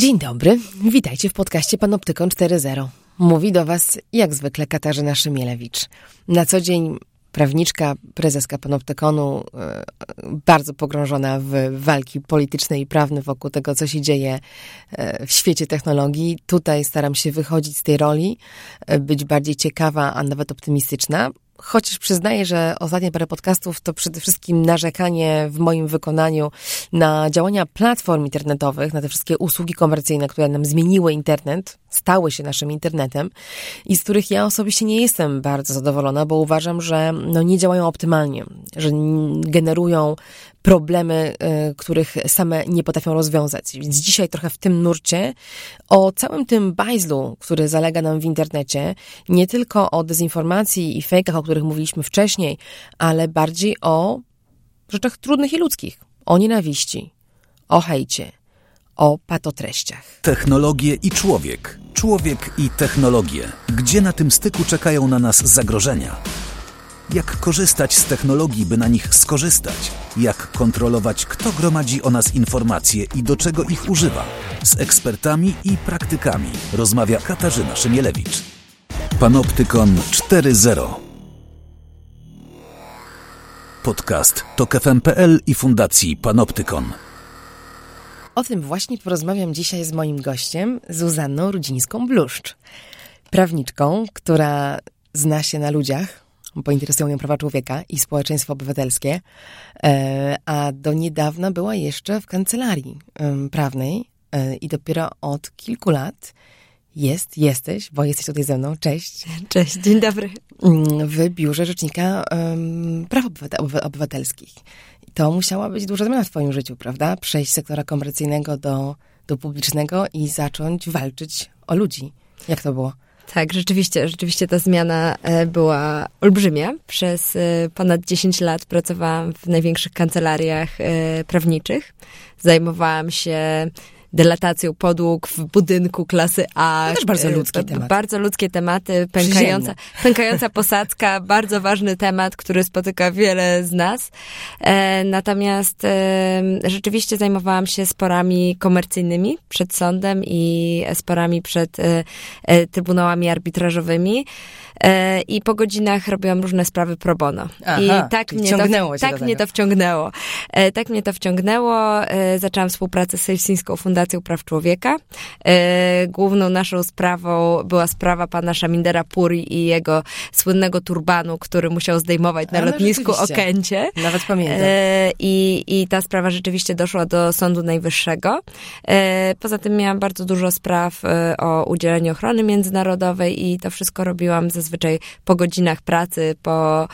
Dzień dobry, witajcie w podcaście Panoptykon 4.0. Mówi do Was jak zwykle Katarzyna Szymielewicz. Na co dzień prawniczka, prezeska Panoptykonu, e, bardzo pogrążona w walki polityczne i prawne wokół tego, co się dzieje e, w świecie technologii. Tutaj staram się wychodzić z tej roli, e, być bardziej ciekawa, a nawet optymistyczna. Chociaż przyznaję, że ostatnie parę podcastów to przede wszystkim narzekanie w moim wykonaniu na działania platform internetowych, na te wszystkie usługi komercyjne, które nam zmieniły internet, stały się naszym internetem i z których ja osobiście nie jestem bardzo zadowolona, bo uważam, że no, nie działają optymalnie, że generują problemy, y, których same nie potrafią rozwiązać. Więc dzisiaj trochę w tym nurcie o całym tym bajzlu, który zalega nam w internecie, nie tylko o dezinformacji i fejkach, o których mówiliśmy wcześniej, ale bardziej o rzeczach trudnych i ludzkich, o nienawiści, o hejcie, o patotreściach. Technologie i człowiek. Człowiek i technologie. Gdzie na tym styku czekają na nas zagrożenia? Jak korzystać z technologii, by na nich skorzystać? Jak kontrolować, kto gromadzi o nas informacje i do czego ich używa? Z ekspertami i praktykami rozmawia Katarzyna Szymielewicz. Panoptykon 4.0 Podcast TOK FM.pl i Fundacji Panoptykon. O tym właśnie porozmawiam dzisiaj z moim gościem, Zuzanną Rudzińską-Bluszcz. Prawniczką, która zna się na ludziach, bo interesują ją prawa człowieka i społeczeństwo obywatelskie, e, a do niedawna była jeszcze w kancelarii prawnej e, i dopiero od kilku lat jest, jesteś, bo jesteś tutaj ze mną. Cześć. Cześć, dzień dobry. Mm, w Biurze Rzecznika Praw Obywatelskich. To musiała być duża zmiana w twoim życiu, prawda? Przejść z sektora komercyjnego do, do publicznego i zacząć walczyć o ludzi. Jak to było? Tak, rzeczywiście, rzeczywiście ta zmiana e, była olbrzymia. Przez e, ponad 10 lat pracowałam w największych kancelariach e, prawniczych. Zajmowałam się delatacją podłóg w budynku klasy A. To też bardzo ludzkie tematy. Bardzo ludzkie tematy, pękająca, pękająca posadzka, bardzo ważny temat, który spotyka wiele z nas. E, natomiast e, rzeczywiście zajmowałam się sporami komercyjnymi przed sądem i sporami przed e, e trybunałami arbitrażowymi. E, I po godzinach robiłam różne sprawy pro bono. Aha, I tak mnie to, tak mnie to wciągnęło. E, tak mnie to wciągnęło. Zaczęłam współpracę z Helsińską Fundacją Praw Człowieka. E, główną naszą sprawą była sprawa pana Szamindera Puri i jego słynnego turbanu, który musiał zdejmować na no lotnisku Okęcie. Nawet pamiętam. E, I, I ta sprawa rzeczywiście doszła do Sądu Najwyższego. E, poza tym miałam bardzo dużo spraw o udzielenie ochrony międzynarodowej i to wszystko robiłam zazwyczaj po godzinach pracy, po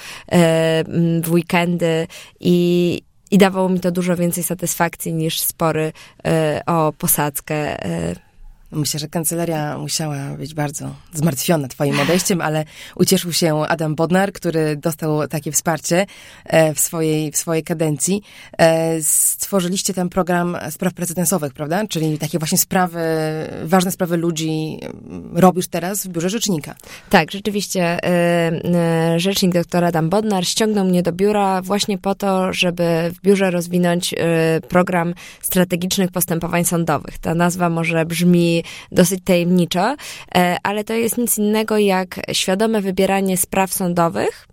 w weekendy i, i dawało mi to dużo więcej satysfakcji niż spory y, o posadzkę y, Myślę, że kancelaria musiała być bardzo zmartwiona twoim odejściem, ale ucieszył się Adam Bodnar, który dostał takie wsparcie e, w swojej, w swojej kadencji. E, stworzyliście ten program spraw precedensowych, prawda? Czyli takie właśnie sprawy, ważne sprawy ludzi robisz teraz w biurze rzecznika. Tak, rzeczywiście e, rzecznik dr Adam Bodnar ściągnął mnie do biura właśnie po to, żeby w biurze rozwinąć program strategicznych postępowań sądowych. Ta nazwa może brzmi dosyć tajemniczo, e, ale to jest nic innego jak świadome wybieranie spraw sądowych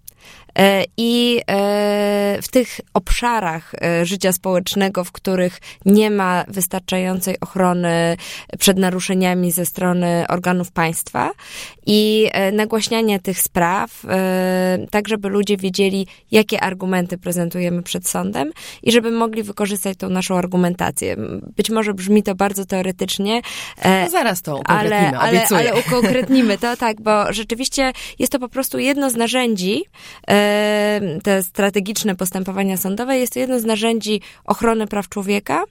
I e, w tych obszarach e, życia społecznego, w których nie ma wystarczającej ochrony przed naruszeniami ze strony organów państwa i nagłaśnianie tych spraw, tak żeby ludzie wiedzieli, jakie argumenty prezentujemy przed sądem i żeby mogli wykorzystać tą naszą argumentację. Być może brzmi to bardzo teoretycznie. No zaraz to ale, ale, ale ukonkretnimy to, tak, bo rzeczywiście jest to po prostu jedno z narzędzi, te strategiczne postępowania sądowe jest to jedno z narzędzi ochrony praw człowieka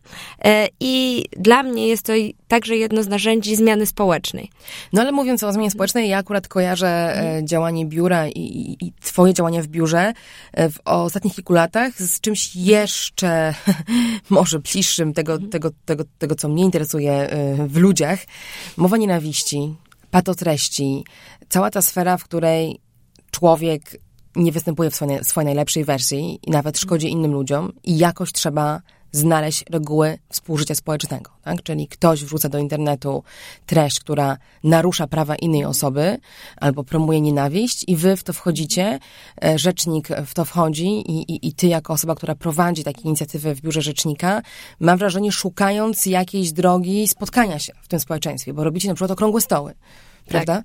e, i dla mnie jest to także jedno z narzędzi zmiany społecznej. No ale mówiąc o zmianie społecznej, ja akurat kojarzę e, mhm. działanie biura i, i, i twoje działania w biurze e, w ostatnich kilku latach z czymś jeszcze może bliższym tego, mhm. tego, tego, tego, co mnie interesuje w ludziach. Mowa nienawiści, patotreści, cała ta sfera, w której człowiek nie występuje w swojej, swojej najlepszej wersji i nawet szkodzi innym ludziom i jakoś trzeba znaleźć reguły współżycia społecznego. Tak? Czyli ktoś wrzuca do internetu treść, która narusza prawa innej osoby albo promuje nienawiść i wy w to wchodzicie, e, rzecznik w to wchodzi i, i, i ty jako osoba, która prowadzi takie inicjatywy w biurze rzecznika, mam wrażenie szukając jakiejś drogi spotkania się w tym społeczeństwie, bo robicie na przykład okrągłe stoły, prawda?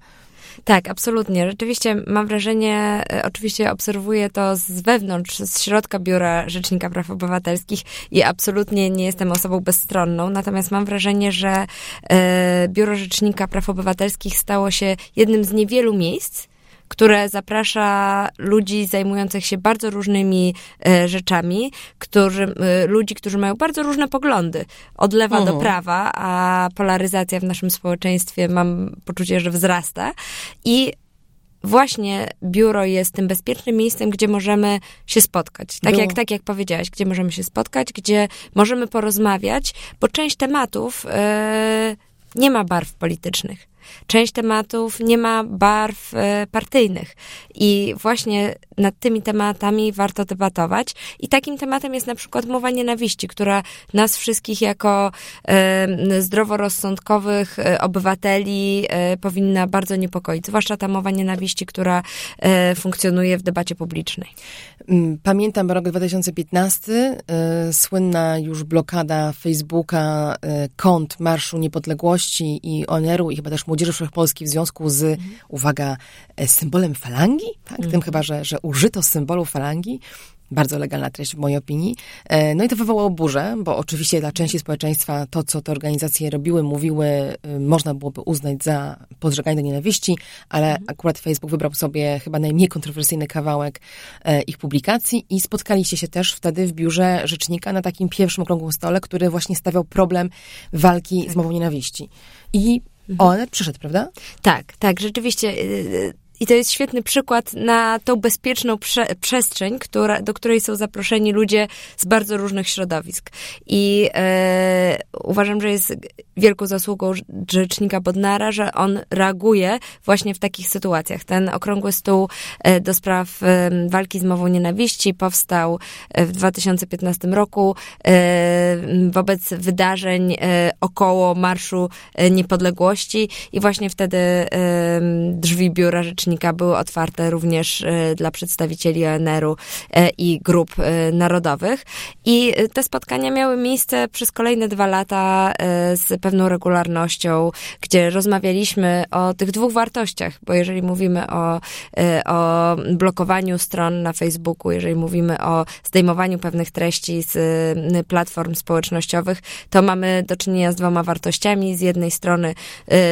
Tak. Absolutnie. Rzeczywiście mam wrażenie, e, oczywiście obserwuję to z wewnątrz, z środka Biura Rzecznika Praw Obywatelskich i absolutnie nie jestem osobą bezstronną, natomiast mam wrażenie, że e, Biuro Rzecznika Praw Obywatelskich stało się jednym z niewielu miejsc, które zaprasza ludzi zajmujących się bardzo różnymi e, rzeczami, którzy, e, ludzi, którzy mają bardzo różne poglądy, od lewa do prawa, a polaryzacja w naszym społeczeństwie mam poczucie, że wzrasta i właśnie biuro jest tym bezpiecznym miejscem, gdzie możemy się spotkać. Tak jak, tak jak powiedziałaś, gdzie możemy się spotkać, gdzie możemy porozmawiać, bo część tematów e, nie ma barw politycznych. Część tematów nie ma barw e, partyjnych i właśnie nad tymi tematami warto debatować. I takim tematem jest na przykład mowa nienawiści, która nas wszystkich jako zdroworozsądkowych e, obywateli e, powinna bardzo niepokoić, zwłaszcza ta mowa nienawiści, która funkcjonuje w debacie publicznej. Mm, pamiętam rok 2015, e, słynna już blokada Facebooka kont Marszu Niepodległości i ONR-u i chyba też Młodzieży Wszechpolskiej w związku z, mhm. uwaga, symbolem falangi, tak? Mhm. Tym chyba, że, że użyto symbolu falangi. Bardzo legalna treść w mojej opinii. E, no i to wywołało burzę, bo oczywiście dla części społeczeństwa to, co te organizacje robiły, mówiły, y, można byłoby uznać za podżeganie do nienawiści, ale mhm. akurat Facebook wybrał sobie chyba najmniej kontrowersyjny kawałek e, ich publikacji i spotkaliście się też wtedy w biurze rzecznika na takim pierwszym okrągłym stole, który właśnie stawiał problem walki tak. z mową nienawiści. I mhm. on przyszedł, prawda? Tak, tak, rzeczywiście y, y, i to jest świetny przykład na tą bezpieczną prze przestrzeń, która, do której są zaproszeni ludzie z bardzo różnych środowisk. I e, uważam, że jest wielką zasługą rzecznika Bodnara, że on reaguje właśnie w takich sytuacjach. Ten okrągły stół e, do spraw e, walki z mową nienawiści powstał e, w 2015 roku e, wobec wydarzeń e, około Marszu Niepodległości i właśnie wtedy drzwi biura rzecznika rzecznika były otwarte również e, dla przedstawicieli ONR-u e, i grup e, narodowych. I te spotkania miały miejsce przez kolejne dwa lata z pewną regularnością, gdzie rozmawialiśmy o tych dwóch wartościach, bo jeżeli mówimy o, o blokowaniu stron na Facebooku, jeżeli mówimy o zdejmowaniu pewnych treści z platform społecznościowych, to mamy do czynienia z dwoma wartościami. Z jednej strony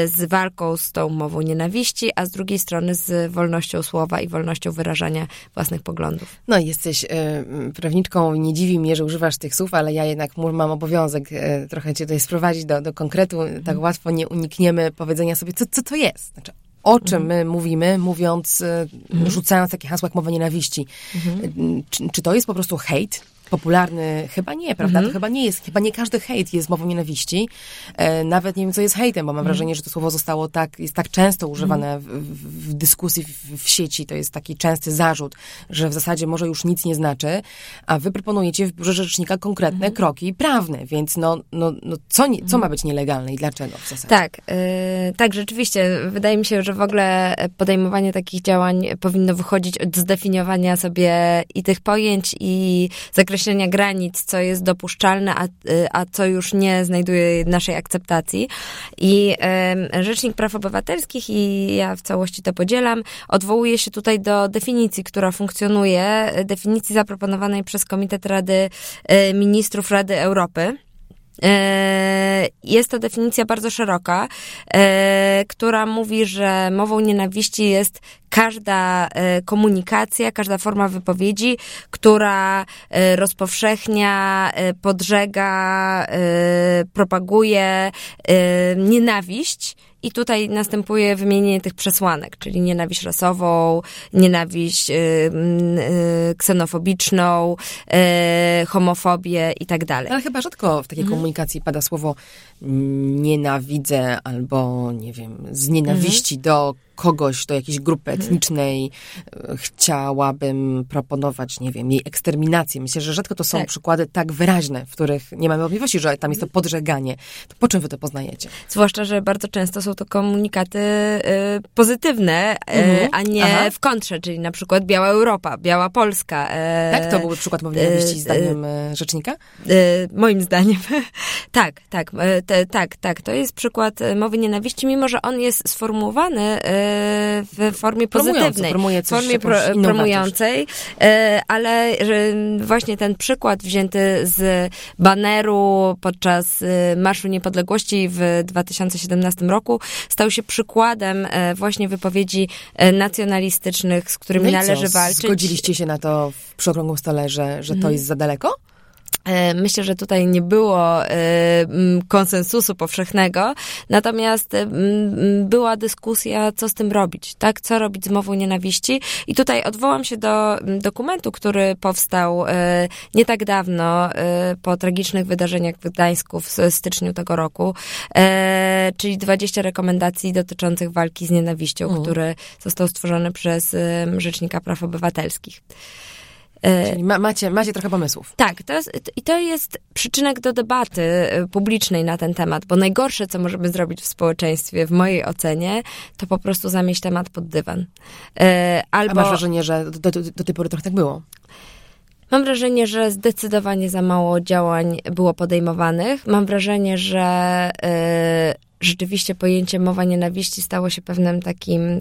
z walką z tą mową nienawiści, a z drugiej strony z z wolnością słowa i wolnością wyrażania własnych poglądów. No, jesteś y, prawniczką, nie dziwi mnie, że używasz tych słów, ale ja jednak mam obowiązek y, trochę cię tutaj sprowadzić do, do konkretu. Tak mhm. łatwo nie unikniemy powiedzenia sobie, co, co to jest. Znaczy, o czym mhm. my mówimy, mówiąc, mhm. rzucając takie hasła jak mowa nienawiści. Mhm. Czy, czy, to jest po prostu hejt? Popularny, chyba nie, prawda? Mm -hmm. To chyba nie jest, chyba nie każdy hejt jest mową nienawiści. E, nawet nie wiem, co jest hejtem, bo mam mm -hmm. wrażenie, że to słowo zostało tak, jest tak często używane mm -hmm. w, w, dyskusji w, w, sieci, to jest taki częsty zarzut, że w zasadzie może już nic nie znaczy, a wy proponujecie w biurze rzecznika konkretne mhm. kroki prawne, więc no, no, no co, nie, co ma być nielegalne i dlaczego w zasadzie? Tak, yy, tak, rzeczywiście. Wydaje mi się, że w ogóle podejmowanie takich działań powinno wychodzić od zdefiniowania sobie i tych pojęć, i zakresu określenia granic, co jest dopuszczalne, a, a co już nie znajduje naszej akceptacji. I Rzecznik Praw Obywatelskich, i ja w całości to podzielam, odwołuje się tutaj do definicji, która funkcjonuje, definicji zaproponowanej przez Komitet Rady e, Ministrów Rady Europy. E, jest to definicja bardzo szeroka, e, która mówi, że mową nienawiści jest każda e, komunikacja, każda forma wypowiedzi, która rozpowszechnia, podżega, propaguje nienawiść i tutaj następuje wymienienie tych przesłanek, czyli nienawiść rasową, nienawiść y, y, ksenofobiczną, y, homofobię i tak dalej. Ale chyba rzadko w takiej mhm. komunikacji pada słowo nienawidzę albo, nie wiem, z nienawiści do kogoś, do jakiejś grupy etnicznej e, chciałabym proponować, nie wiem, jej eksterminację. Myślę, że rzadko to są Tak. przykłady tak wyraźne, w których nie mamy wątpliwości, że tam jest to podżeganie. To po czym wy to poznajecie? Zwłaszcza, że bardzo często są to komunikaty y, pozytywne, y, Mhm. a nie Aha. w kontrze, czyli na przykład Biała Europa, Biała Polska. y, Tak? To byłby przykład mowy nienawiści e, zdaniem e, rzecznika? Moim zdaniem. tak, tak, te, tak, tak. To jest przykład y, mowy nienawiści, mimo że on jest sformułowany y, w formie pozytywnej. promuje w coś, formie inną promującej, ale właśnie ten przykład wzięty z baneru podczas Marszu Niepodległości w 2017 roku stał się przykładem właśnie wypowiedzi nacjonalistycznych, z którymi No należy co? walczyć. Zgodziliście się na to przy okrągłym stole, że, że Mhm. to jest za daleko? E, Myślę, że tutaj nie było e, konsensusu powszechnego, natomiast e, była dyskusja, co z tym robić, tak? Co robić z mową nienawiści. I tutaj odwołam się do dokumentu, który powstał nie tak dawno, po tragicznych wydarzeniach w Gdańsku w styczniu tego roku, czyli 20 rekomendacji dotyczących walki z nienawiścią, Mhm. który został stworzony przez Rzecznika Praw Obywatelskich. E, Czyli ma, macie, macie trochę pomysłów. tak, to jest, i to jest przyczynek do debaty y, publicznej na ten temat, bo najgorsze, co możemy zrobić w społeczeństwie, w mojej ocenie, to po prostu zamieść temat pod dywan. E, A Albo masz wrażenie, że do, do, do tej pory trochę tak było? mam wrażenie, że zdecydowanie za mało działań było podejmowanych. Mam wrażenie, że e, rzeczywiście pojęcie mowa nienawiści stało się pewnym takim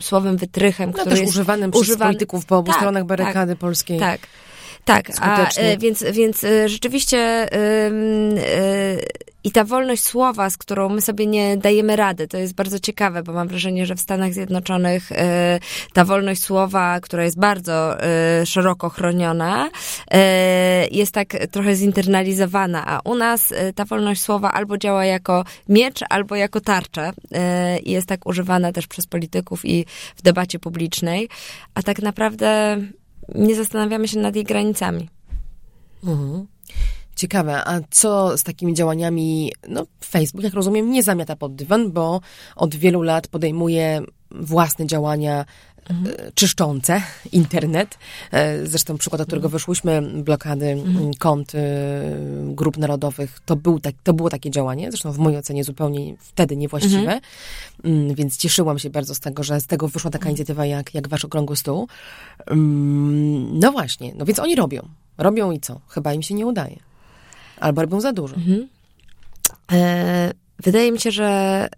słowem wytrychem, No który jest używany przez używany- polityków po obu Tak, stronach tak. barykady polskiej. Tak. Tak, a, Skutecznie. e, więc, więc e, rzeczywiście e, i ta wolność słowa, z którą my sobie nie dajemy rady, to jest bardzo ciekawe, bo mam wrażenie, że w Stanach Zjednoczonych e, ta wolność słowa, która jest bardzo e, szeroko chroniona, e, jest tak trochę zinternalizowana, a u nas ta wolność słowa albo działa jako miecz, albo jako tarcza i jest tak używana też przez polityków i w debacie publicznej, a tak naprawdę nie zastanawiamy się nad jej granicami. Mhm. Ciekawe, a co z takimi działaniami, no Facebook, jak rozumiem, nie zamiata pod dywan, bo od wielu lat podejmuje własne działania e, czyszczące internet. E, Zresztą przykład, od którego wyszłyśmy, blokady m, kont e, grup narodowych, to, był tak, to było takie działanie, zresztą w mojej ocenie zupełnie wtedy niewłaściwe, Mm, więc cieszyłam się bardzo z tego, że z tego wyszła taka inicjatywa jak, jak wasz okrągły stół. Mm, No właśnie, no więc oni robią. Robią i co? Chyba im się nie udaje. Albo robią za dużo. E, wydaje mi się, że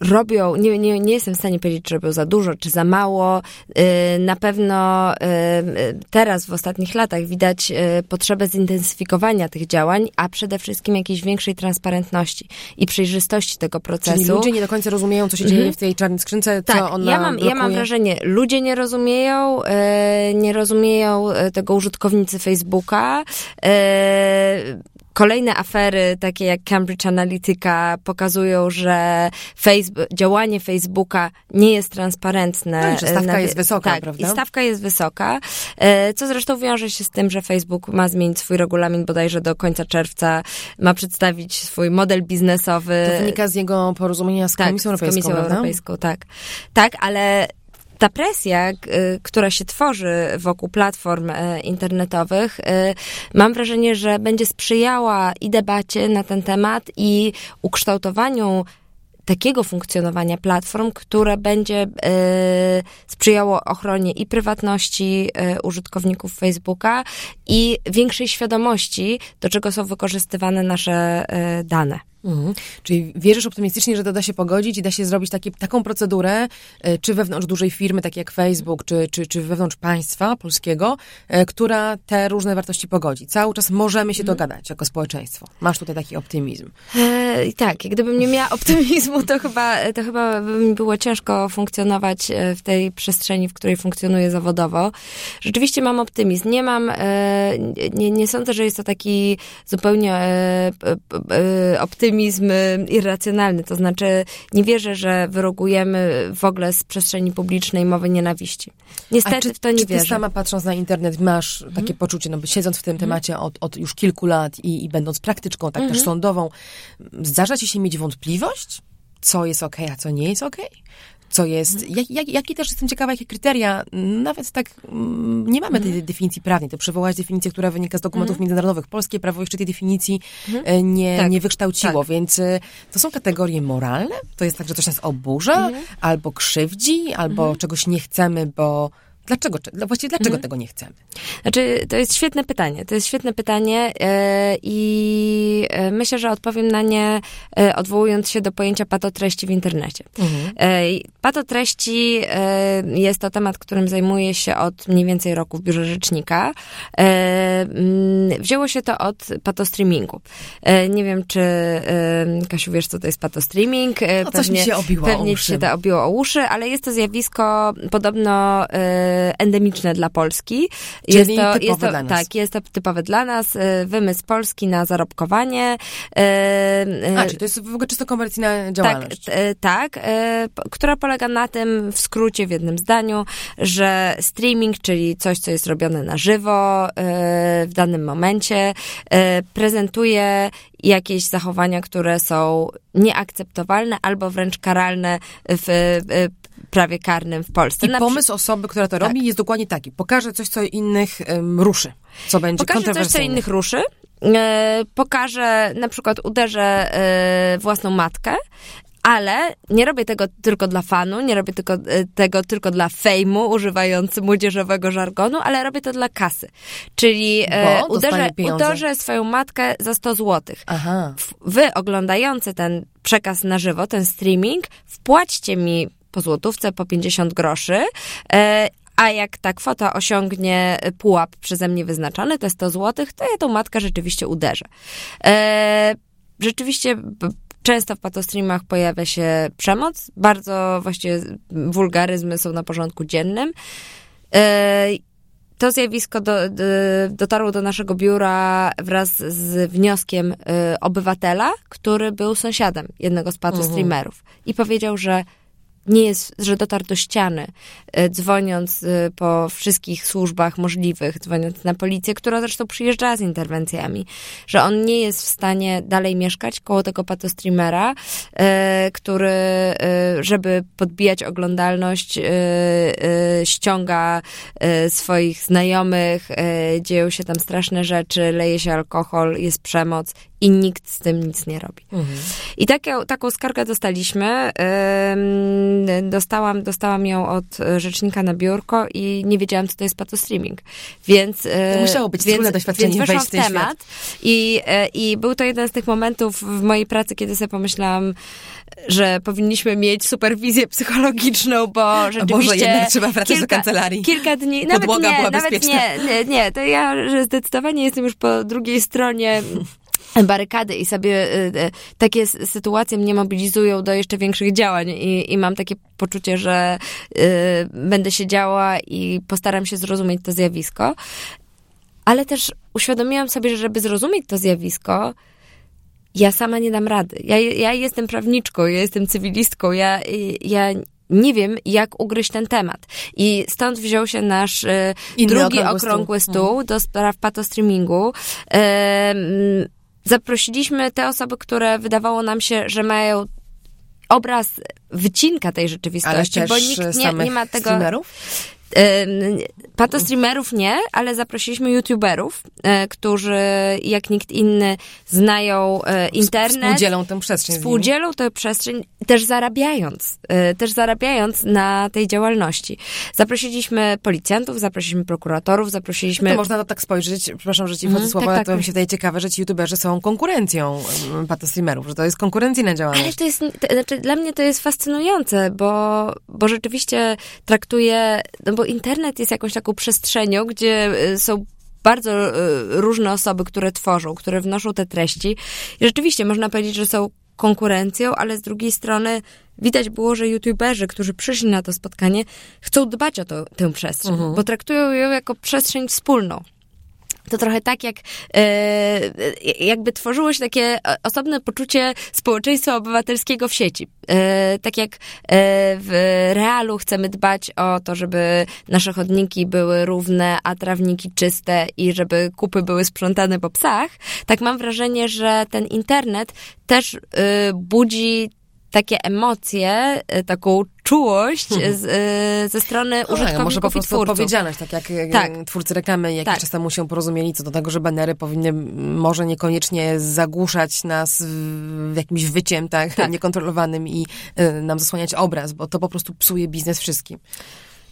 robią, nie, nie, nie jestem w stanie powiedzieć, czy robią za dużo, czy za mało. E, na pewno e, teraz, w ostatnich latach, widać potrzebę zintensyfikowania tych działań, a przede wszystkim jakiejś większej transparentności i przejrzystości tego procesu. Czyli ludzie nie do końca rozumieją, co się dzieje w tej czarnej skrzynce, co Tak, ona ja mam, ja mam wrażenie, ludzie nie rozumieją, nie rozumieją tego użytkownicy Facebooka. Kolejne afery, takie jak Cambridge Analytica, pokazują, że Facebook, działanie Facebooka nie jest transparentne. No i że stawka Na- jest wysoka, tak, prawda? I stawka jest wysoka, e, co zresztą wiąże się z tym, że Facebook ma zmienić swój regulamin bodajże do końca czerwca, ma przedstawić swój model biznesowy. To wynika z jego porozumienia z Tak, Komisją Europejską, z Komisją? Europejską, tak. Tak, ale ta presja, y, która się tworzy wokół platform y, internetowych, y, mam wrażenie, że będzie sprzyjała i debacie na ten temat, i ukształtowaniu takiego funkcjonowania platform, które będzie sprzyjało ochronie i prywatności użytkowników Facebooka i większej świadomości, do czego są wykorzystywane nasze dane. Mhm. Czyli wierzysz optymistycznie, że to da się pogodzić i da się zrobić takie, taką procedurę, e, czy wewnątrz dużej firmy, tak jak Facebook, czy, czy, czy wewnątrz państwa polskiego, e, która te różne wartości pogodzi. Cały czas możemy się dogadać jako społeczeństwo. Masz tutaj taki optymizm. E, tak, gdybym nie miała optymizmu, to chyba, to chyba by mi było ciężko funkcjonować e, w tej przestrzeni, w której funkcjonuję zawodowo. Rzeczywiście mam optymizm. Nie mam, e, nie, nie sądzę, że jest to taki zupełnie e, e, optymizm irracjonalny. To znaczy, nie wierzę, że wyrogujemy w ogóle z przestrzeni publicznej mowy nienawiści. Niestety czy, w to nie czy ty wierzę. sama patrząc na internet masz takie Mhm. poczucie, no bo siedząc w tym temacie od, od już kilku lat i, i będąc praktyczką, tak Mhm. też sądową, zdarza ci się mieć wątpliwość, co jest okej, a co nie jest okej? Co jest, Mhm. jak, jak, jakie też jestem ciekawa, jakie kryteria, nawet tak, mm, nie mamy Mhm. tej definicji prawnej, to przywołałaś definicję, która wynika z dokumentów międzynarodowych. Polskie prawo jeszcze tej definicji e, nie, Tak. nie wykształciło, więc e, to są kategorie moralne? To jest tak, że coś nas oburza, Mhm. albo krzywdzi, albo czegoś nie chcemy, bo Dlaczego, cze- właściwie dlaczego Mhm. tego nie chcemy? Znaczy, to jest świetne pytanie. To jest świetne pytanie e, i e, myślę, że odpowiem na nie e, odwołując się do pojęcia patotreści w internecie. E, i patotreści jest to temat, którym zajmuję się od mniej więcej roku w Biurze Rzecznika. Mm, wzięło się to od patostreamingu. Nie wiem, czy Kasiu wiesz, co to jest patostreaming. No, coś mi się obiło o pewnie ci uszy. się to obiło o uszy, ale jest to zjawisko podobno endemiczne dla Polski. Czyli jest to, typowe jest to, dla nas. Tak, jest to typowe dla nas. e, Wymysł Polski na zarobkowanie. e, e, A, czyli to jest w ogóle czysto komercyjna tak, działalność. tak, p- która polega na tym, w skrócie, w jednym zdaniu, że streaming, czyli coś, co jest robione na żywo w danym momencie, prezentuje jakieś zachowania, które są nieakceptowalne albo wręcz karalne w prawie karnym w Polsce. I Na przy- pomysł osoby, która to Tak. robi, jest dokładnie taki. Pokaże coś, co innych em, ruszy, co będzie Pokażę coś, co innych ruszy. E, pokażę, na przykład uderzę e, własną matkę, ale nie robię tego tylko dla fanu, nie robię tylko, e, tego tylko dla fejmu, używając młodzieżowego żargonu, ale robię to dla kasy. Czyli e, uderzę, uderzę swoją matkę za 100 złotych. Aha. Wy oglądający ten przekaz na żywo, ten streaming, wpłaćcie mi po złotówce, po 50 groszy. E, a jak ta kwota osiągnie pułap przeze mnie wyznaczony, to 100 złotych, to ja tą matkę rzeczywiście uderzę. E, rzeczywiście często w patostreamach pojawia się przemoc. Bardzo właściwie wulgaryzmy są na porządku dziennym. E, to zjawisko do, do, dotarło do naszego biura wraz z wnioskiem obywatela, który był sąsiadem jednego z patostreamerów i powiedział, że nie jest, że dotarł do ściany, y, dzwoniąc y, po wszystkich służbach możliwych, dzwoniąc na policję, która zresztą przyjeżdżała z interwencjami, że on nie jest w stanie dalej mieszkać koło tego patostreamera, y, który, żeby podbijać oglądalność, ściąga swoich znajomych, dzieją się tam straszne rzeczy, leje się alkohol, jest przemoc i nikt z tym nic nie robi. I taką, taką skargę dostaliśmy. Dostałam, dostałam ją od e, rzecznika na biurko i nie wiedziałam, co to jest patostreaming. Więc, e, To musiało być więc, trudne doświadczenie więc wejść w ten temat i, e, i był to jeden z tych momentów w mojej pracy, kiedy sobie pomyślałam, że powinniśmy mieć superwizję psychologiczną, bo rzeczywiście... Boże, jednak trzeba wracać do kancelarii. Kilka dni, Podłoga nawet nie, była nawet bezpieczna. nie, nie, nie, to ja że zdecydowanie jestem już po drugiej stronie barykady i sobie y, y, takie sytuacje mnie mobilizują do jeszcze większych działań i, i mam takie poczucie, że y, będę się działa i postaram się zrozumieć to zjawisko. Ale też uświadomiłam sobie, że żeby zrozumieć to zjawisko, ja sama nie dam rady. Ja, ja jestem prawniczką, ja jestem cywilistką, ja, ja nie wiem, jak ugryźć ten temat. I stąd wziął się nasz drugi okrągły okrągły stół. stół, do spraw patostreamingu. Em, zaprosiliśmy te osoby, które wydawało nam się, że mają obraz wycinka tej rzeczywistości, bo nikt nie, samych nie ma tego. streamerów? Em, Patostreamerów nie, ale zaprosiliśmy youtuberów, e, którzy jak nikt inny znają e, internet. Współdzielą tę przestrzeń. Współdzielą tę przestrzeń, też zarabiając, e, też zarabiając na tej działalności. Zaprosiliśmy policjantów, zaprosiliśmy prokuratorów, zaprosiliśmy... To można to tak spojrzeć, przepraszam, że ci wchodzę Mhm, słowa, tak, tak. to mi się wydaje ciekawe, że ci youtuberzy są konkurencją mm, patostreamerów, że to jest konkurencyjna działalność. Ale to jest, to, znaczy dla mnie to jest fascynujące, bo, bo rzeczywiście traktuję, no bo internet jest jakąś taką przestrzenią, gdzie y, są bardzo y, różne osoby, które tworzą, które wnoszą te treści. I rzeczywiście można powiedzieć, że są konkurencją, ale z drugiej strony widać było, że youtuberzy, którzy przyszli na to spotkanie, chcą dbać o to, tę przestrzeń, mhm. bo traktują ją jako przestrzeń wspólną. To trochę tak, jak e, jakby tworzyło się takie osobne poczucie społeczeństwa obywatelskiego w sieci. E, tak jak e, w realu chcemy dbać o to, żeby nasze chodniki były równe, a trawniki czyste i żeby kupy były sprzątane po psach, tak mam wrażenie, że ten internet też budzi takie emocje, y, taką czułość hmm. z, y, ze strony no, użytkowników może po prostu odpowiedzialność, tak jak tak. twórcy reklamy jakiś tak. czas temu się porozumieli co do tego, że banery powinny może niekoniecznie zagłuszać nas w jakimś wyciem, tak, tak. niekontrolowanym i y, nam zasłaniać obraz, bo to po prostu psuje biznes wszystkim.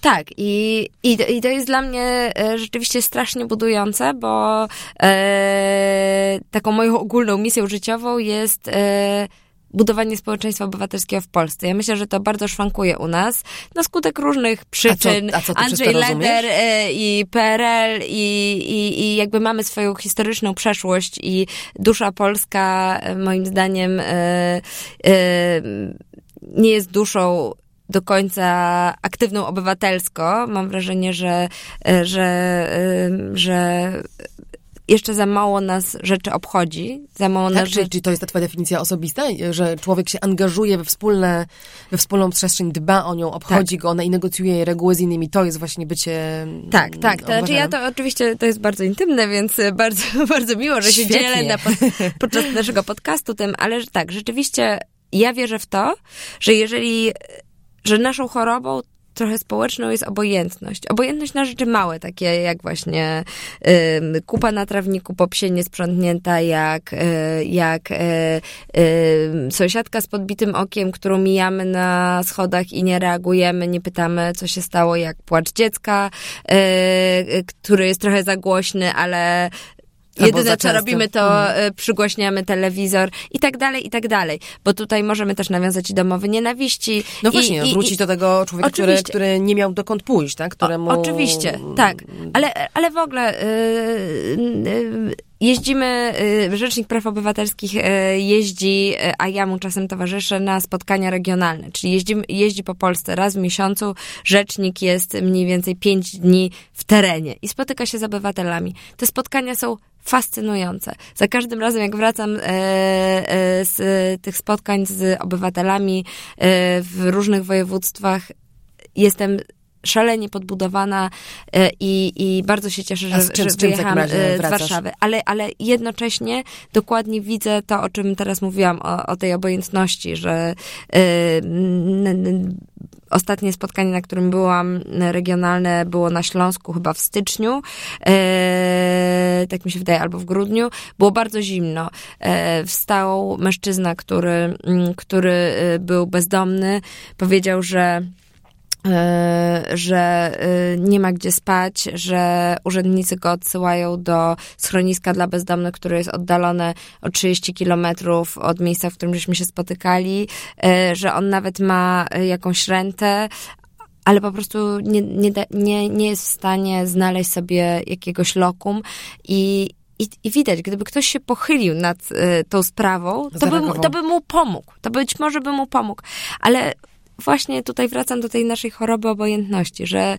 Tak, i, i, i to jest dla mnie e, rzeczywiście strasznie budujące, bo e, taką moją ogólną misją życiową jest e, budowanie społeczeństwa obywatelskiego w Polsce. Ja myślę, że to bardzo szwankuje u nas na skutek różnych przyczyn. A co, a co Andrzej Leder e, i PRL i, i, i jakby mamy swoją historyczną przeszłość i dusza polska e, moim zdaniem e, nie jest duszą do końca aktywną obywatelsko. Mam wrażenie, że, że, że jeszcze za mało nas rzeczy obchodzi, za mało tak, nas... Czy, czy to jest ta twoja definicja osobista, że człowiek się angażuje we, wspólne, we wspólną przestrzeń, dba o nią, obchodzi tak. go, ona i negocjuje reguły z innymi, to jest właśnie bycie Tak, tak. To znaczy ja to oczywiście, to jest bardzo intymne, więc bardzo, bardzo miło, że się Świetnie. dzielę na, podczas naszego podcastu tym, ale tak, rzeczywiście ja wierzę w to, że jeżeli że naszą chorobą trochę społeczną jest obojętność. Obojętność na rzeczy małe, takie jak właśnie y, kupa na trawniku po psie niesprzątnięta, jak, y, jak y, sąsiadka z podbitym okiem, którą mijamy na schodach i nie reagujemy, nie pytamy, co się stało, jak płacz dziecka, y, który jest trochę za głośny, ale Jedyne, co robimy, to mhm. przygłaśniamy telewizor i tak dalej, i tak dalej. Bo tutaj możemy też nawiązać i do mowy nienienawiści. No i, właśnie, i, wrócić i, do tego człowieka, który, który nie miał dokąd pójść, tak? Któremu... O, oczywiście, tak. Ale, ale w ogóle... Yy, yy, Jeździmy, Rzecznik Praw Obywatelskich jeździ, a ja mu czasem towarzyszę na spotkania regionalne, czyli jeździ, jeździ po Polsce raz w miesiącu. Rzecznik jest mniej więcej pięć dni w terenie i spotyka się z obywatelami. Te spotkania są fascynujące. Za każdym razem, jak wracam e, e, z tych spotkań z obywatelami e, w różnych województwach, jestem szalenie podbudowana i, i bardzo się cieszę, że, czym, że wyjechałam z Warszawy. Ale, ale jednocześnie dokładnie widzę to, o czym teraz mówiłam, o, o tej obojętności, że Ostatnie spotkanie, na którym byłam regionalne, było na Śląsku, chyba w styczniu, e, tak mi się wydaje, albo w grudniu. Było bardzo zimno. E, wstał mężczyzna, który, mm, który e, był bezdomny, powiedział, że E, że e, nie ma gdzie spać, że urzędnicy go odsyłają do schroniska dla bezdomnych, które jest oddalone o 30 kilometrów od miejsca, w którym żeśmy się spotykali, e, że on nawet ma jakąś rentę, ale po prostu nie, nie, nie, nie jest w stanie znaleźć sobie jakiegoś lokum i, i, I, widać, gdyby ktoś się pochylił nad y, tą sprawą, to by, to by mu pomógł. To być może by mu pomógł. Ale właśnie tutaj wracam do tej naszej choroby obojętności, że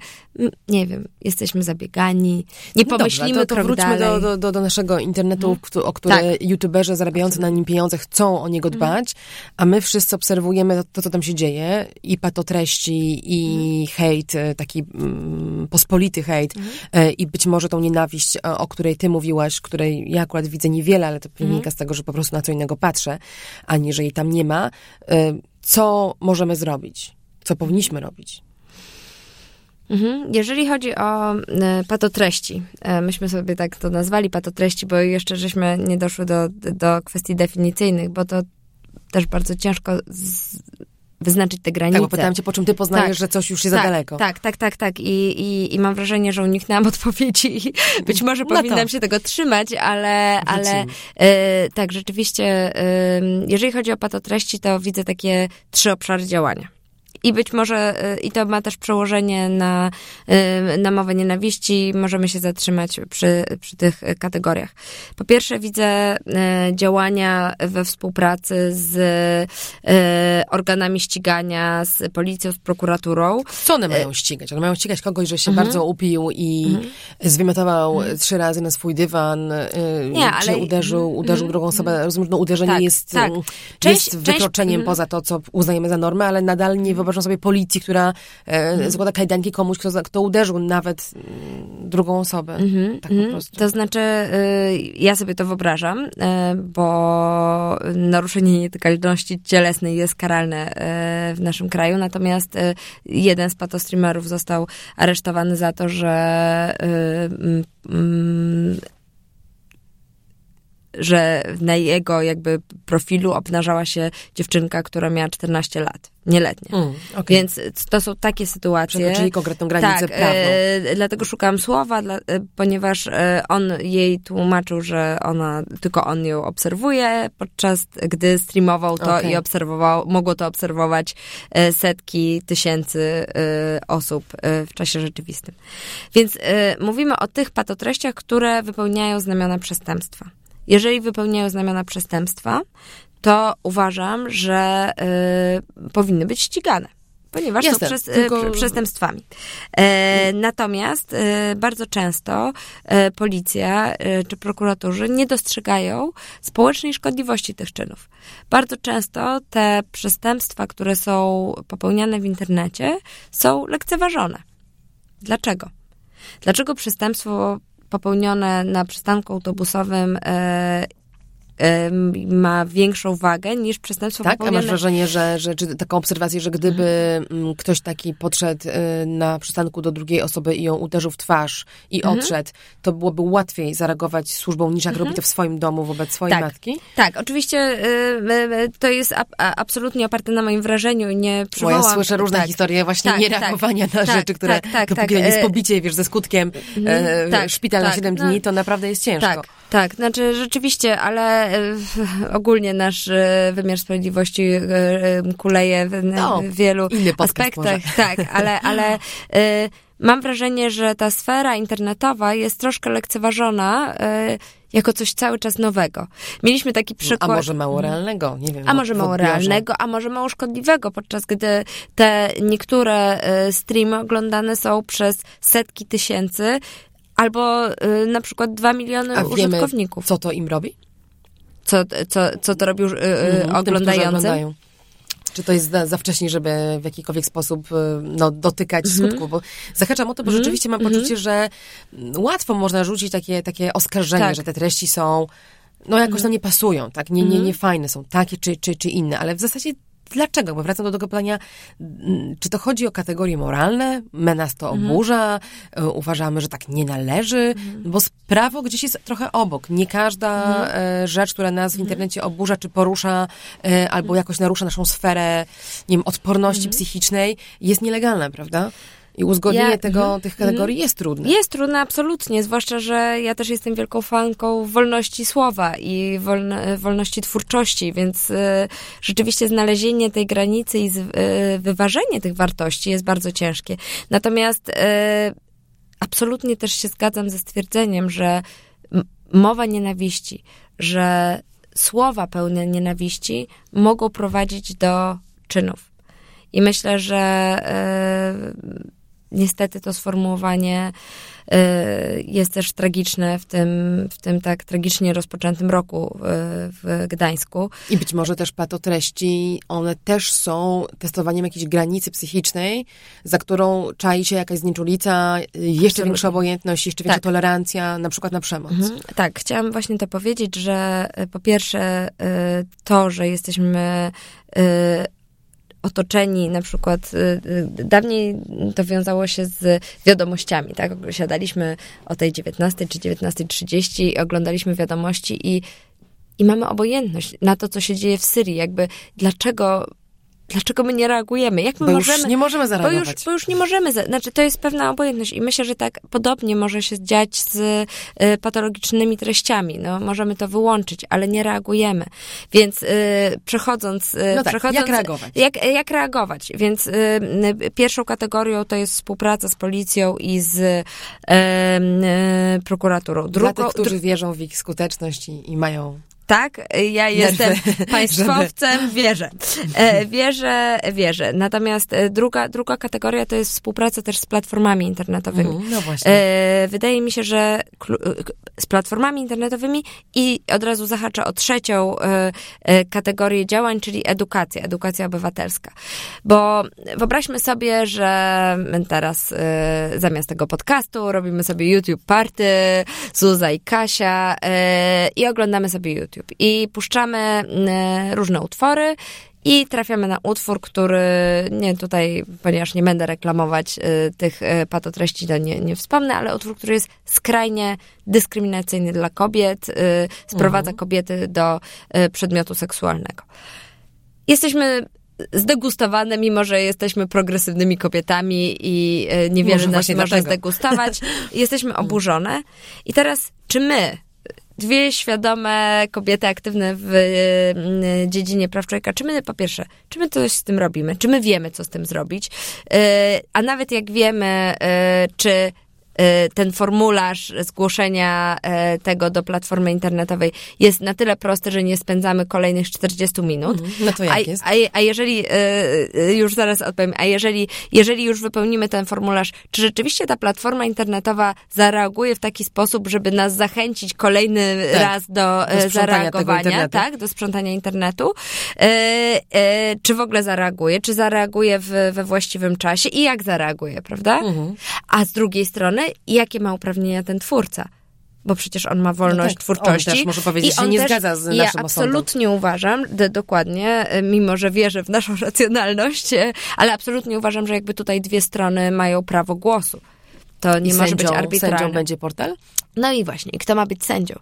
nie wiem, jesteśmy zabiegani, nie no pomyślimy dobrze, to, to wróćmy do, do, do, do, naszego internetu, hmm. o który tak. youtuberzy zarabiający na nim pieniądze chcą o niego mhm. dbać, hmm. a my wszyscy obserwujemy to, co tam się dzieje i patotreści, i hmm. hejt, e, taki mm, pospolity hejt e, i być może tą nienawiść, o, o, której ty mówiłaś, której ja akurat widzę niewiele, ale to wynika mhm. z tego, że po prostu na co innego patrzę, a nie, że jej tam nie ma. Co możemy zrobić, co powinniśmy robić. Mhm. Jeżeli chodzi o e, patotreści, e, myśmy sobie tak to nazwali patotreści, bo jeszcze żeśmy nie doszły do, do kwestii definicyjnych, bo to też bardzo ciężko wyznaczyć te granice. Tak, bo pytałam cię, po czym ty poznajesz, tak, że coś już jest tak, za daleko. Tak, tak, tak, tak. I, i, I mam wrażenie, że uniknęłam odpowiedzi być może no powinnam się tego trzymać, ale, ale e, tak, rzeczywiście, e, jeżeli chodzi o patotreści, to widzę takie trzy obszary działania. I być może, i to ma też przełożenie na, na mowę nienawiści, możemy się zatrzymać przy, przy tych kategoriach. Po pierwsze widzę działania we współpracy z organami ścigania, z policją, z prokuraturą. Co one mają ścigać? One mają ścigać kogoś, że się mhm. bardzo upił i mhm. zwymiotował mhm. trzy razy na swój dywan, Nie, czy ale... uderzył, uderzył drugą osobę. Rozumiem, że no, uderzenie tak, jest, tak. Część, jest wykroczeniem część, poza to, co uznajemy za normę, ale nadal nie wyobrażam sobie policji, która e, zakłada kajdanki komuś, kto, kto uderzył nawet mm, drugą osobę. Mhm, tak po prostu. To znaczy, y, ja sobie to wyobrażam, y, bo naruszenie nietykalności cielesnej jest karalne y, w naszym kraju, natomiast jeden z patostreamerów został aresztowany za to, że że na jego jakby profilu obnażała się dziewczynka, która miała 14 lat, nieletnia. Mm, okay. Więc to są takie sytuacje. Przekroczyli konkretną granicę tak, prawną. E, dlatego szukałam słowa, dla, e, ponieważ e, on jej tłumaczył, że ona, tylko on ją obserwuje, podczas gdy streamował to okay. i obserwował, mogło to obserwować e, setki tysięcy e, osób e, w czasie rzeczywistym. Więc mówimy o tych patotreściach, które wypełniają znamiona przestępstwa. Jeżeli wypełniają znamiona przestępstwa, to uważam, że y, powinny być ścigane ponieważ Jasne, są y, tylko... przestępstwami. E, natomiast e, bardzo często e, policja czy prokuratorzy nie dostrzegają społecznej szkodliwości tych czynów. Bardzo często te przestępstwa, które są popełniane w internecie, są lekceważone. Dlaczego? Dlaczego przestępstwo popełnione na przystanku autobusowym e, ma większą wagę niż przestępstwo tak? popełnione... Tak, a masz wrażenie, że, że czy taką obserwację, że gdyby mhm. ktoś taki podszedł y, na przystanku do drugiej osoby i ją uderzył w twarz i mhm. odszedł, to byłoby łatwiej zareagować służbą niż jak mhm. robi to w swoim domu wobec swojej tak. matki? Tak, oczywiście y, y, to jest ab, absolutnie oparte na moim wrażeniu i nie przywołam... Bo ja słyszę różne tak. historie właśnie tak, niereagowania tak, na tak, rzeczy, które tak, tak, jest pobicie, wiesz, ze skutkiem szpital na 7 dni, no, to naprawdę jest ciężko. Tak, tak, znaczy rzeczywiście, ale ogólnie nasz e, wymiar sprawiedliwości e, e, kuleje w, no, wielu aspektach. Tak, ale, ale mam wrażenie, że ta sfera internetowa jest troszkę lekceważona jako coś cały czas nowego. Mieliśmy taki przykład... A może mało realnego, nie wiem. A może mało realnego, a może mało szkodliwego, podczas gdy te niektóre streamy oglądane są przez setki tysięcy albo na przykład dwa miliony a użytkowników. co to im robi? co, co, co to robił yy, mm, oglądający. Czy to jest za, za, wcześnie, żeby w jakikolwiek sposób y, no, dotykać mm -hmm. skutków? Bo zahaczam o to, bo mm -hmm. rzeczywiście mam mhm. poczucie, że łatwo można rzucić takie, takie oskarżenie, tak. że te treści są no jakoś mhm. tam nie pasują, tak? Nie, nie, mhm. nie fajne są, takie czy, czy, czy inne, ale w zasadzie Dlaczego? Bo wracam do tego pytania, mm, czy to chodzi o kategorie moralne? My nas to mhm. oburza, mhm. uważamy, że tak nie należy, mhm. bo prawo gdzieś jest trochę obok. Nie każda mhm. E, rzecz, która nas w mhm. internecie oburza, czy porusza, e, albo mhm. jakoś narusza naszą sferę, nie wiem, odporności psychicznej, jest nielegalna, prawda? I uzgodnienie ja, tego, mm, tych kategorii jest trudne. Jest trudne, absolutnie. Zwłaszcza, że ja też jestem wielką fanką wolności słowa i wolno, wolności twórczości, więc y, rzeczywiście znalezienie tej granicy i z, y, wyważenie tych wartości jest bardzo ciężkie. Natomiast y, absolutnie też się zgadzam ze stwierdzeniem, że mowa nienawiści, że słowa pełne nienawiści mogą prowadzić do czynów. I myślę, że niestety to sformułowanie y, jest też tragiczne w tym, w tym tak tragicznie rozpoczętym roku w Gdańsku. I być może też patotreści, one też są testowaniem jakiejś granicy psychicznej, za którą czai się jakaś znieczulica, jeszcze Absolutnie. większa obojętność, jeszcze większa tak. tolerancja, na przykład na przemoc. Mhm. Tak, chciałam właśnie to powiedzieć, że y, po pierwsze y, to, że jesteśmy otoczeni, na przykład y, y, dawniej to wiązało się z wiadomościami, tak? Siadaliśmy o tej 19 czy 19.30 i oglądaliśmy wiadomości i, i mamy obojętność na to, co się dzieje w Syrii. Jakby dlaczego Dlaczego my nie reagujemy? Jak my Bo możemy... już nie możemy bo zareagować. już, bo już nie możemy, za- znaczy to jest pewna obojętność i myślę, że tak podobnie może się dziać z y, patologicznymi treściami. No, możemy to wyłączyć, ale nie reagujemy. Więc y, przechodząc... Y, No tak, przechodząc jak reagować? Jak, jak reagować? Więc y, y, pierwszą kategorią to jest współpraca z policją i z y, prokuraturą. Dla Drugą, tych, którzy wierzą w ich skuteczność i, i mają tak, ja jestem Nerwy, państwowcem, wierzę. E, wierzę, wierzę. Natomiast e, druga, druga kategoria to jest współpraca też z platformami internetowymi. Mhm, no właśnie. E, wydaje mi się, że z platformami internetowymi i od razu zahaczę o trzecią kategorię działań, czyli edukacja, edukacja obywatelska. Bo wyobraźmy sobie, że my teraz zamiast tego podcastu robimy sobie YouTube Party, Zuza i Kasia i oglądamy sobie YouTube i puszczamy e, różne utwory i trafiamy na utwór, który nie tutaj, ponieważ nie będę reklamować y, tych y, patotreści, to nie, nie wspomnę, ale utwór, który jest skrajnie dyskryminacyjny dla kobiet, sprowadza kobiety do przedmiotu seksualnego. Jesteśmy zdegustowane, mimo że jesteśmy progresywnymi kobietami i y, niewiele nas może dlatego. zdegustować. jesteśmy oburzone. I teraz, czy my, dwie świadome kobiety aktywne w y, dziedzinie praw człowieka, czy my po pierwsze, czy my coś z tym robimy, czy my wiemy, co z tym zrobić, Y, a nawet jak wiemy, y, czy y, ten formularz zgłoszenia y, tego do platformy internetowej jest na tyle prosty, że nie spędzamy kolejnych 40 minut. No to jak a, jest? A, a jeżeli, y, już zaraz odpowiem, a jeżeli, jeżeli już wypełnimy ten formularz, czy rzeczywiście ta platforma internetowa zareaguje w taki sposób, żeby nas zachęcić kolejny Tak, raz do, e, tego zareagowania, tak, do sprzątania internetu, e, e, czy w ogóle zareaguje, czy zareaguje w, we właściwym czasie i jak zareaguje, prawda? Mhm. A z drugiej strony, jakie ma uprawnienia ten twórca? Bo przecież on ma wolność tak, twórczości. on też może powiedzieć, i że on nie też, zgadza z ja naszym osądem. absolutnie uważam, d- dokładnie, y, mimo że wierzę w naszą racjonalność, y, ale absolutnie uważam, że jakby tutaj dwie strony mają prawo głosu. To nie I może sędzią, być arbitralne. Sędzią będzie portal? No i właśnie, i kto ma być sędzią?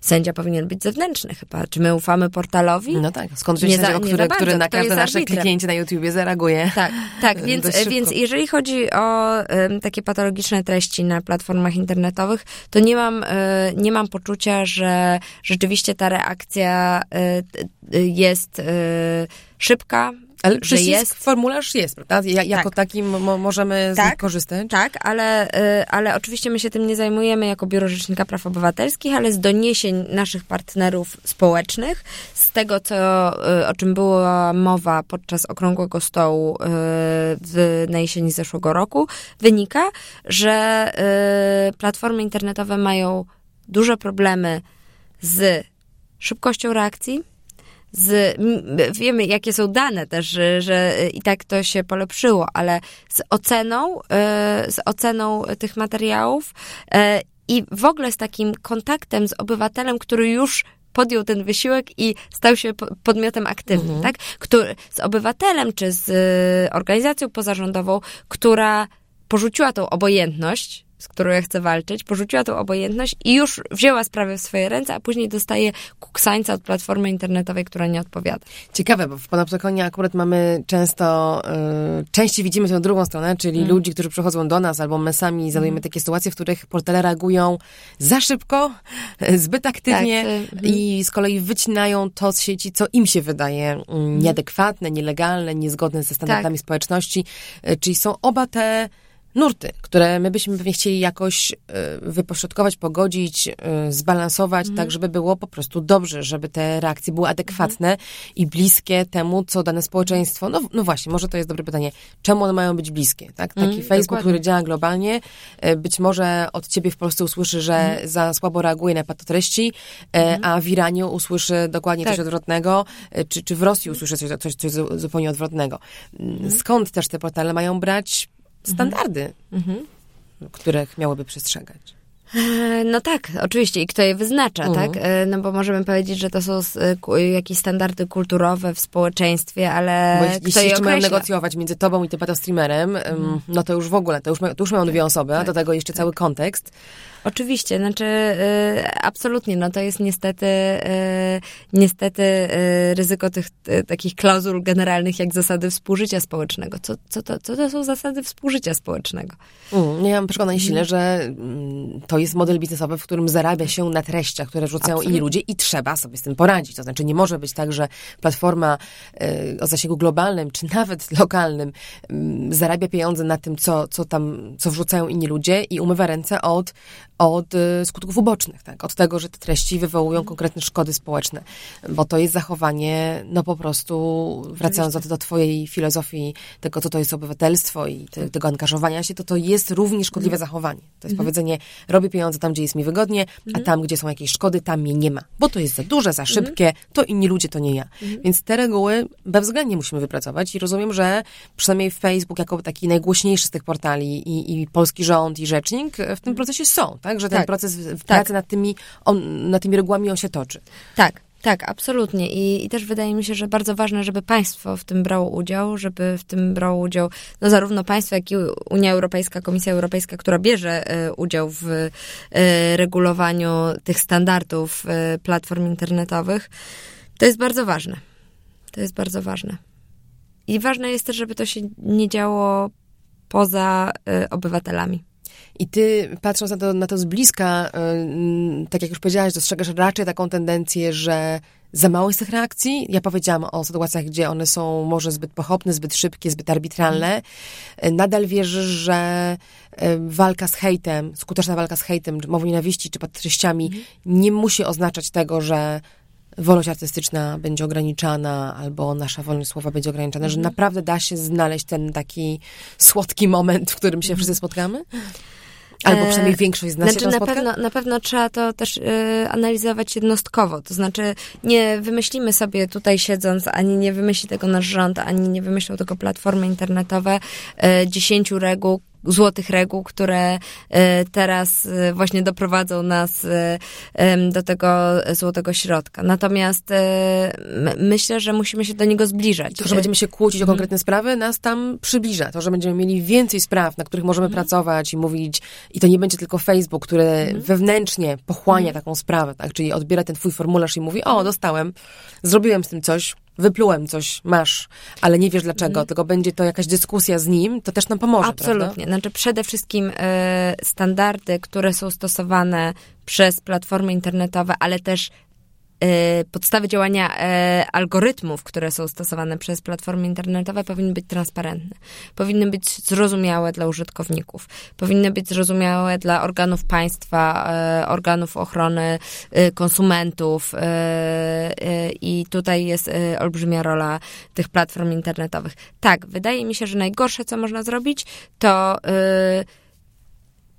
Sędzia powinien być zewnętrzny chyba. Czy my ufamy portalowi? No tak, skąd wziąć sędziego, który, bardzo, który na każde nasze arbitrem? kliknięcie na YouTubie zareaguje? Tak, tak, więc, więc jeżeli chodzi o em, takie patologiczne treści na platformach internetowych, to nie mam, e, nie mam poczucia, że rzeczywiście ta reakcja e, t- jest szybka, Ale przycisk, jest. formularz jest, prawda? Ja, jako taki mo- możemy Tak. korzystać. Tak, ale, y, ale oczywiście my się tym nie zajmujemy jako Biuro Rzecznika Praw Obywatelskich, ale z doniesień naszych partnerów społecznych, z tego, co, y, o czym była mowa podczas okrągłego stołu y, w, na jesieni zeszłego roku, wynika, że y, platformy internetowe mają duże problemy z szybkością reakcji, z, wiemy, jakie są dane też, że, że i tak to się polepszyło, ale z oceną, e, z oceną tych materiałów e, i w ogóle z takim kontaktem z obywatelem, który już podjął ten wysiłek i stał się po- podmiotem aktywnym, tak? Który, z obywatelem czy z e, organizacją pozarządową, która porzuciła tą obojętność, z którą ja chcę walczyć, porzuciła tą obojętność i już wzięła sprawę w swoje ręce, a później dostaje kuksańca od platformy internetowej, która nie odpowiada. Ciekawe, bo w Panoptykonie akurat mamy często, y, częściej widzimy tę drugą stronę, czyli Mm. ludzi, którzy przychodzą do nas albo my sami zadajemy takie sytuacje, w których portale reagują za szybko, y, zbyt aktywnie Tak, y, i z kolei wycinają to z sieci, co im się wydaje mm, nieadekwatne, nielegalne, niezgodne ze standardami Tak. społeczności. Y, czyli są oba te nurty, które my byśmy pewnie chcieli jakoś y, wypośrodkować, pogodzić, y, zbalansować, Mhm. tak żeby było po prostu dobrze, żeby te reakcje były adekwatne i bliskie temu, co dane społeczeństwo. No, no właśnie, może to jest dobre pytanie. Czemu one mają być bliskie? Tak? Taki Mhm, Facebook, dokładnie. który działa globalnie, y, być może od ciebie w Polsce usłyszy, że Mhm. za słabo reaguje na patotreści, y, a w Iranie usłyszy dokładnie coś Tak. odwrotnego, y, czy, czy w Rosji usłyszy coś, coś, coś zu- zupełnie odwrotnego. Mhm. Skąd też te portale mają brać standardy, Mhm. których miałyby przestrzegać? E, no tak, oczywiście. I kto je wyznacza, Mhm. tak? E, No bo możemy powiedzieć, że to są e, jakieś standardy kulturowe w społeczeństwie, ale Bo jeśli kto je mają negocjować między tobą i tym streamerem, Mhm. no to już w ogóle, to już, to już mają dwie osoby, a Tak, do tego jeszcze cały kontekst. Oczywiście, znaczy y, absolutnie, no to jest niestety y, niestety y, ryzyko tych takich klauzul generalnych jak zasady współżycia społecznego. Co, co, to, co to są zasady współżycia społecznego? Mm, ja mam Mhm. przekonanie silne, że mm, to jest model biznesowy, w którym zarabia się na treściach, które rzucają inni ludzie i trzeba sobie z tym poradzić. To znaczy nie może być tak, że platforma y, o zasięgu globalnym, czy nawet lokalnym mm, zarabia pieniądze na tym, co, co tam, co wrzucają inni ludzie i umywa ręce od, od y, skutków ubocznych, tak? Od tego, że te treści wywołują konkretne szkody społeczne. Bo to jest zachowanie, no po prostu, wracając do, do twojej filozofii tego, co to jest obywatelstwo i te, tego angażowania się, to to jest równie szkodliwe zachowanie. To jest powiedzenie, robię pieniądze tam, gdzie jest mi wygodnie, a tam, gdzie są jakieś szkody, tam mnie nie ma. Bo to jest za duże, za szybkie, to inni ludzie, to nie ja. Więc te reguły bezwzględnie musimy wypracować i rozumiem, że przynajmniej Facebook jako taki najgłośniejszy z tych portali i, i polski rząd i rzecznik w tym procesie są, tak? Że ten Tak. proces w- w pracy nad tymi, on, nad tymi regułami on się toczy. Tak, tak, absolutnie. I, I też wydaje mi się, że bardzo ważne, żeby państwo w tym brało udział, żeby w tym brało udział no zarówno państwo, jak i Unia Europejska, Komisja Europejska, która bierze e, udział w e, regulowaniu tych standardów e, platform internetowych. To jest bardzo ważne. To jest bardzo ważne. I ważne jest też, żeby to się nie działo poza e, obywatelami. I ty, patrząc na to, na to z bliska, ym, tak jak już powiedziałaś, dostrzegasz raczej taką tendencję, że za mało jest tych reakcji. Ja powiedziałam o sytuacjach, gdzie one są może zbyt pochopne, zbyt szybkie, zbyt arbitralne. Y, Nadal wierzysz, że y, walka z hejtem, skuteczna walka z hejtem, czy mową nienawiści, czy pod treściami nie musi oznaczać tego, że wolność artystyczna będzie ograniczana, albo nasza wolność słowa będzie ograniczana, że naprawdę da się znaleźć ten taki słodki moment, w którym się wszyscy spotkamy? Albo E, przynajmniej większość z nas Znaczy się na spotka? pewno, na pewno trzeba to też y, analizować jednostkowo. To znaczy nie wymyślimy sobie tutaj siedząc, ani nie wymyśli tego nasz rząd, ani nie wymyślą tego platformy internetowe y, dziesięciu reguł, złotych reguł, które y, teraz y, właśnie doprowadzą nas em, do tego złotego środka. Natomiast my- myślę, że musimy się do niego zbliżać. To, że będziemy się kłócić Mhm. o konkretne sprawy, nas tam przybliża. To, że będziemy mieli więcej spraw, na których możemy Mhm. pracować i mówić, i to nie będzie tylko Facebook, który Mhm. wewnętrznie pochłania taką sprawę, tak? Czyli odbiera ten twój formularz i mówi, Mhm. o, dostałem, zrobiłem z tym coś, wyplułem coś, masz, ale nie wiesz dlaczego, tylko będzie to jakaś dyskusja z nim, to też nam pomoże, prawda? Absolutnie. Znaczy przede wszystkim e, standardy, które są stosowane przez platformy internetowe, ale też podstawy działania e, algorytmów, które są stosowane przez platformy internetowe, powinny być transparentne. Powinny być zrozumiałe dla użytkowników. Powinny być zrozumiałe dla organów państwa, e, organów ochrony e, konsumentów. e, e, I tutaj jest e, olbrzymia rola tych platform internetowych. Tak, wydaje mi się, że najgorsze, co można zrobić, to e,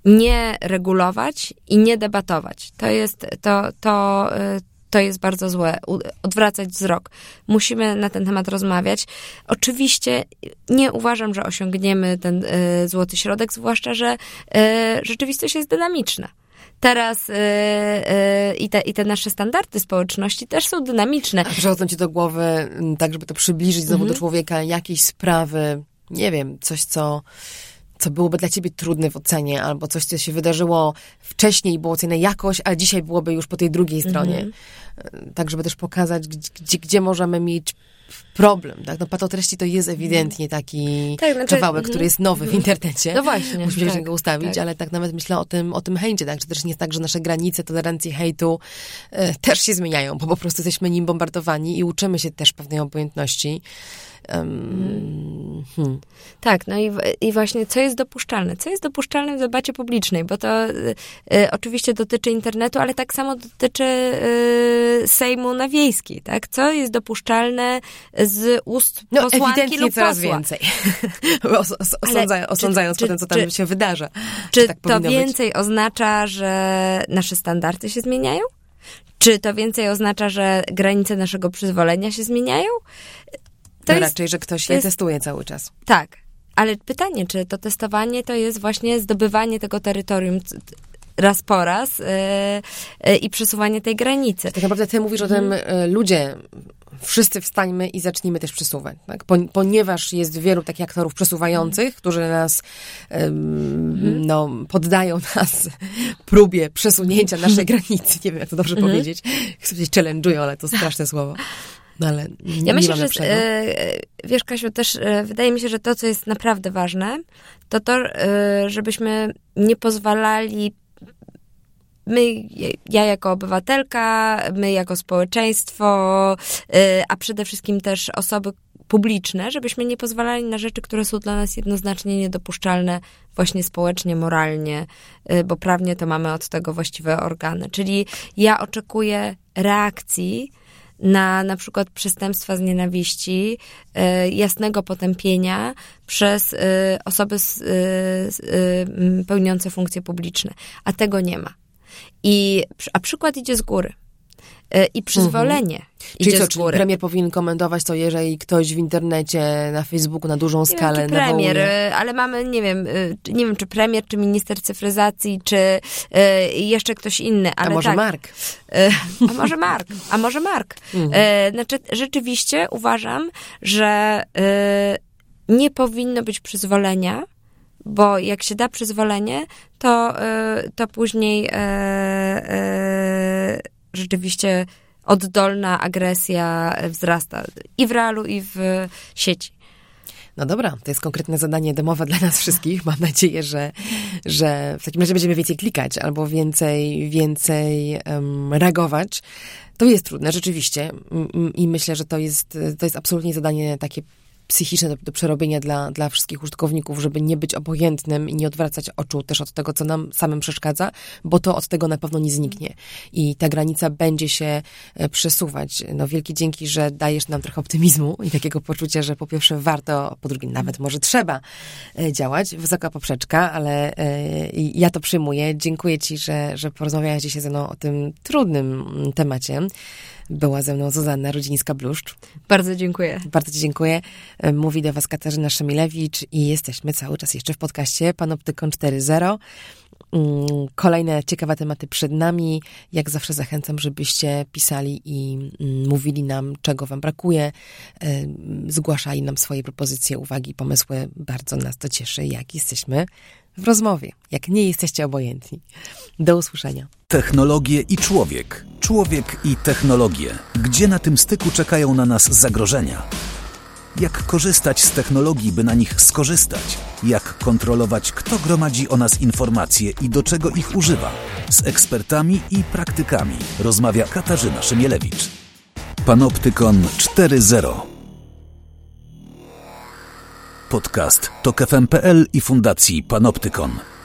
nie regulować i nie debatować. To jest, to, to, to jest bardzo złe. Odwracać wzrok. Musimy na ten temat rozmawiać. Oczywiście nie uważam, że osiągniemy ten y, złoty środek, zwłaszcza, że y, rzeczywistość jest dynamiczna. Teraz y, i, te, i te nasze standardy społeczności też są dynamiczne. A przychodzą ci do głowy, m, tak żeby to przybliżyć znowu Mhm. do człowieka, jakieś sprawy, nie wiem, coś, co, co byłoby dla ciebie trudne w ocenie, albo coś, co się wydarzyło wcześniej i było oceniane jakoś, a dzisiaj byłoby już po tej drugiej stronie. Mhm. E, Tak, żeby też pokazać, gdzie, gdzie możemy mieć problem, tak? No patotreści to jest ewidentnie taki Tak, znaczy- kawałek, mhm. który jest nowy w internecie. No właśnie, Musimy się tak, do niego ustawić, tak. ale tak nawet myślę o tym, o tym hejcie, tak? Czy też nie jest tak, że nasze granice tolerancji hejtu e, też się zmieniają, bo po prostu jesteśmy nim bombardowani i uczymy się też pewnej obojętności. Um, hmm. Tak, no i, i właśnie co jest dopuszczalne? Co jest dopuszczalne w debacie publicznej? Bo to y, y, oczywiście dotyczy internetu, ale tak samo dotyczy y, Sejmu na wiejskiej, tak? Co jest dopuszczalne z ust No posłanki lub coraz posła? więcej. Os, os, osądza, osądzając czy- potem, co tam czy- się wydarza. Czy tak to powinno być? więcej oznacza, że nasze standardy się zmieniają? Czy to więcej oznacza, że granice naszego przyzwolenia się zmieniają? To No jest, raczej, że ktoś to je jest- testuje cały czas. Tak, ale pytanie, czy to testowanie to jest właśnie zdobywanie tego terytorium? Raz po raz i przesuwanie tej granicy. Tak naprawdę ty mówisz o tym, mhm. ludzie wszyscy wstańmy i zacznijmy też przesuwać, tak? ponieważ jest wielu takich aktorów przesuwających, którzy nas um, no, poddają nas próbie przesunięcia naszej granicy. Nie wiem, jak to dobrze mhm. powiedzieć. Chcę powiedzieć challenge'ują, ale to straszne słowo. No ale nie, ja myślę, że e, wiesz, Kasiu, też e, wydaje mi się, że to, co jest naprawdę ważne, to to, e, żebyśmy nie pozwalali my, ja jako obywatelka, my jako społeczeństwo, a przede wszystkim też osoby publiczne, żebyśmy nie pozwalali na rzeczy, które są dla nas jednoznacznie niedopuszczalne właśnie społecznie, moralnie, bo prawnie to mamy od tego właściwe organy. Czyli ja oczekuję reakcji na na przykład przestępstwa z nienawiści, y, jasnego potępienia przez y, osoby y, pełniące funkcje publiczne. A tego nie ma. I, a przykład idzie z góry. E, i przyzwolenie. Mhm. Czyli co, czyli premier powinien komentować to, jeżeli ktoś w internecie, na Facebooku na dużą skalę wiem, premier, nawołuje. ale mamy, nie wiem, e, nie wiem, czy premier, czy minister cyfryzacji, czy e, jeszcze ktoś inny. Ale a może tak, Mark? a może Mark, a może Mark. Mhm. Znaczy, rzeczywiście uważam, że nie powinno być przyzwolenia, bo jak się da przyzwolenie, to, to później rzeczywiście oddolna agresja wzrasta i w realu, i w sieci. No dobra, to jest konkretne zadanie domowe dla nas wszystkich. Mam nadzieję, że, że w takim razie będziemy więcej klikać albo więcej, więcej um, reagować. To jest trudne, rzeczywiście. I myślę, że to jest, to jest absolutnie zadanie takie psychiczne do, do, przerobienia dla, dla wszystkich użytkowników, żeby nie być obojętnym i nie odwracać oczu też od tego, co nam samym przeszkadza, bo to od tego na pewno nie zniknie. I ta granica będzie się e, przesuwać. No wielkie dzięki, że dajesz nam trochę optymizmu i takiego poczucia, że po pierwsze warto, po drugie nawet może trzeba e, działać. Wysoka poprzeczka, ale e, ja to przyjmuję. Dziękuję Ci, że, że porozmawiałaś dzisiaj ze mną o tym trudnym temacie. Była ze mną Zuzanna Rudzińska-Bluszcz. Bardzo dziękuję. Bardzo Ci dziękuję. Mówi do Was Katarzyna Szemilewicz i jesteśmy cały czas jeszcze w podcaście Panoptykon 4.0. Mm, kolejne ciekawe tematy przed nami. Jak zawsze zachęcam, żebyście pisali i mm, mówili nam, czego Wam brakuje. Zgłaszali nam swoje propozycje, uwagi, pomysły. Bardzo nas to cieszy, jak jesteśmy w rozmowie, jak nie jesteście obojętni. Do usłyszenia. Technologie i człowiek. Człowiek i technologie. Gdzie na tym styku czekają na nas zagrożenia? Jak korzystać z technologii, by na nich skorzystać? Jak kontrolować, kto gromadzi o nas informacje i do czego ich używa? Z ekspertami i praktykami rozmawia Katarzyna Szymielewicz. Panoptykon 4.0 Podcast to KFM.pl i Fundacji Panoptykon.